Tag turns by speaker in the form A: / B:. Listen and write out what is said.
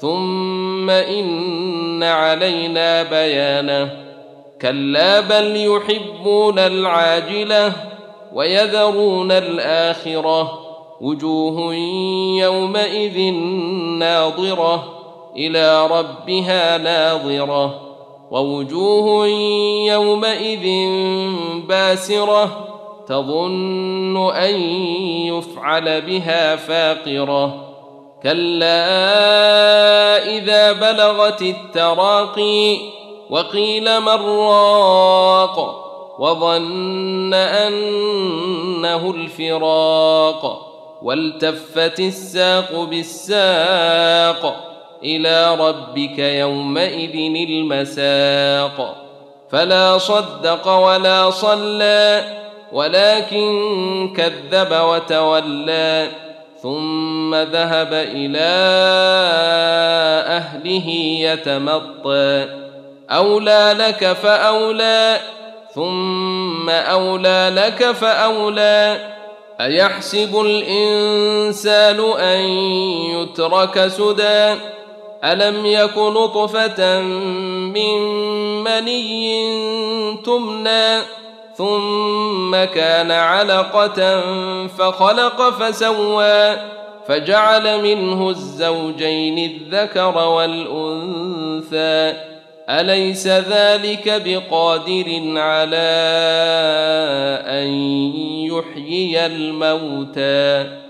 A: ثم ان علينا بيانه كلا بل يحبون العاجله ويذرون الاخره وجوه يومئذ ناظره إلى ربها ناظره ووجوه يومئذ باسره تظن ان يفعل بها فاقره كلا اذا بلغت التراقي وقيل من راق وظن انه الفراق والتفت الساق بالساق إلى ربك يومئذ المساق فلا صدق ولا صلى ولكن كذب وتولى ثم ذهب إلى أهله يتمطى. أولى لك فأولى ثم أولى لك فأولى. أيحسب الإنسان أن يترك سدى؟ ألم يك نطفة من مني تمنى؟ ثم كان علقة فخلق فسوى فجعل منه الزوجين الذكر والأنثى. أليس ذلك بقادر على أن يحيي الموتى؟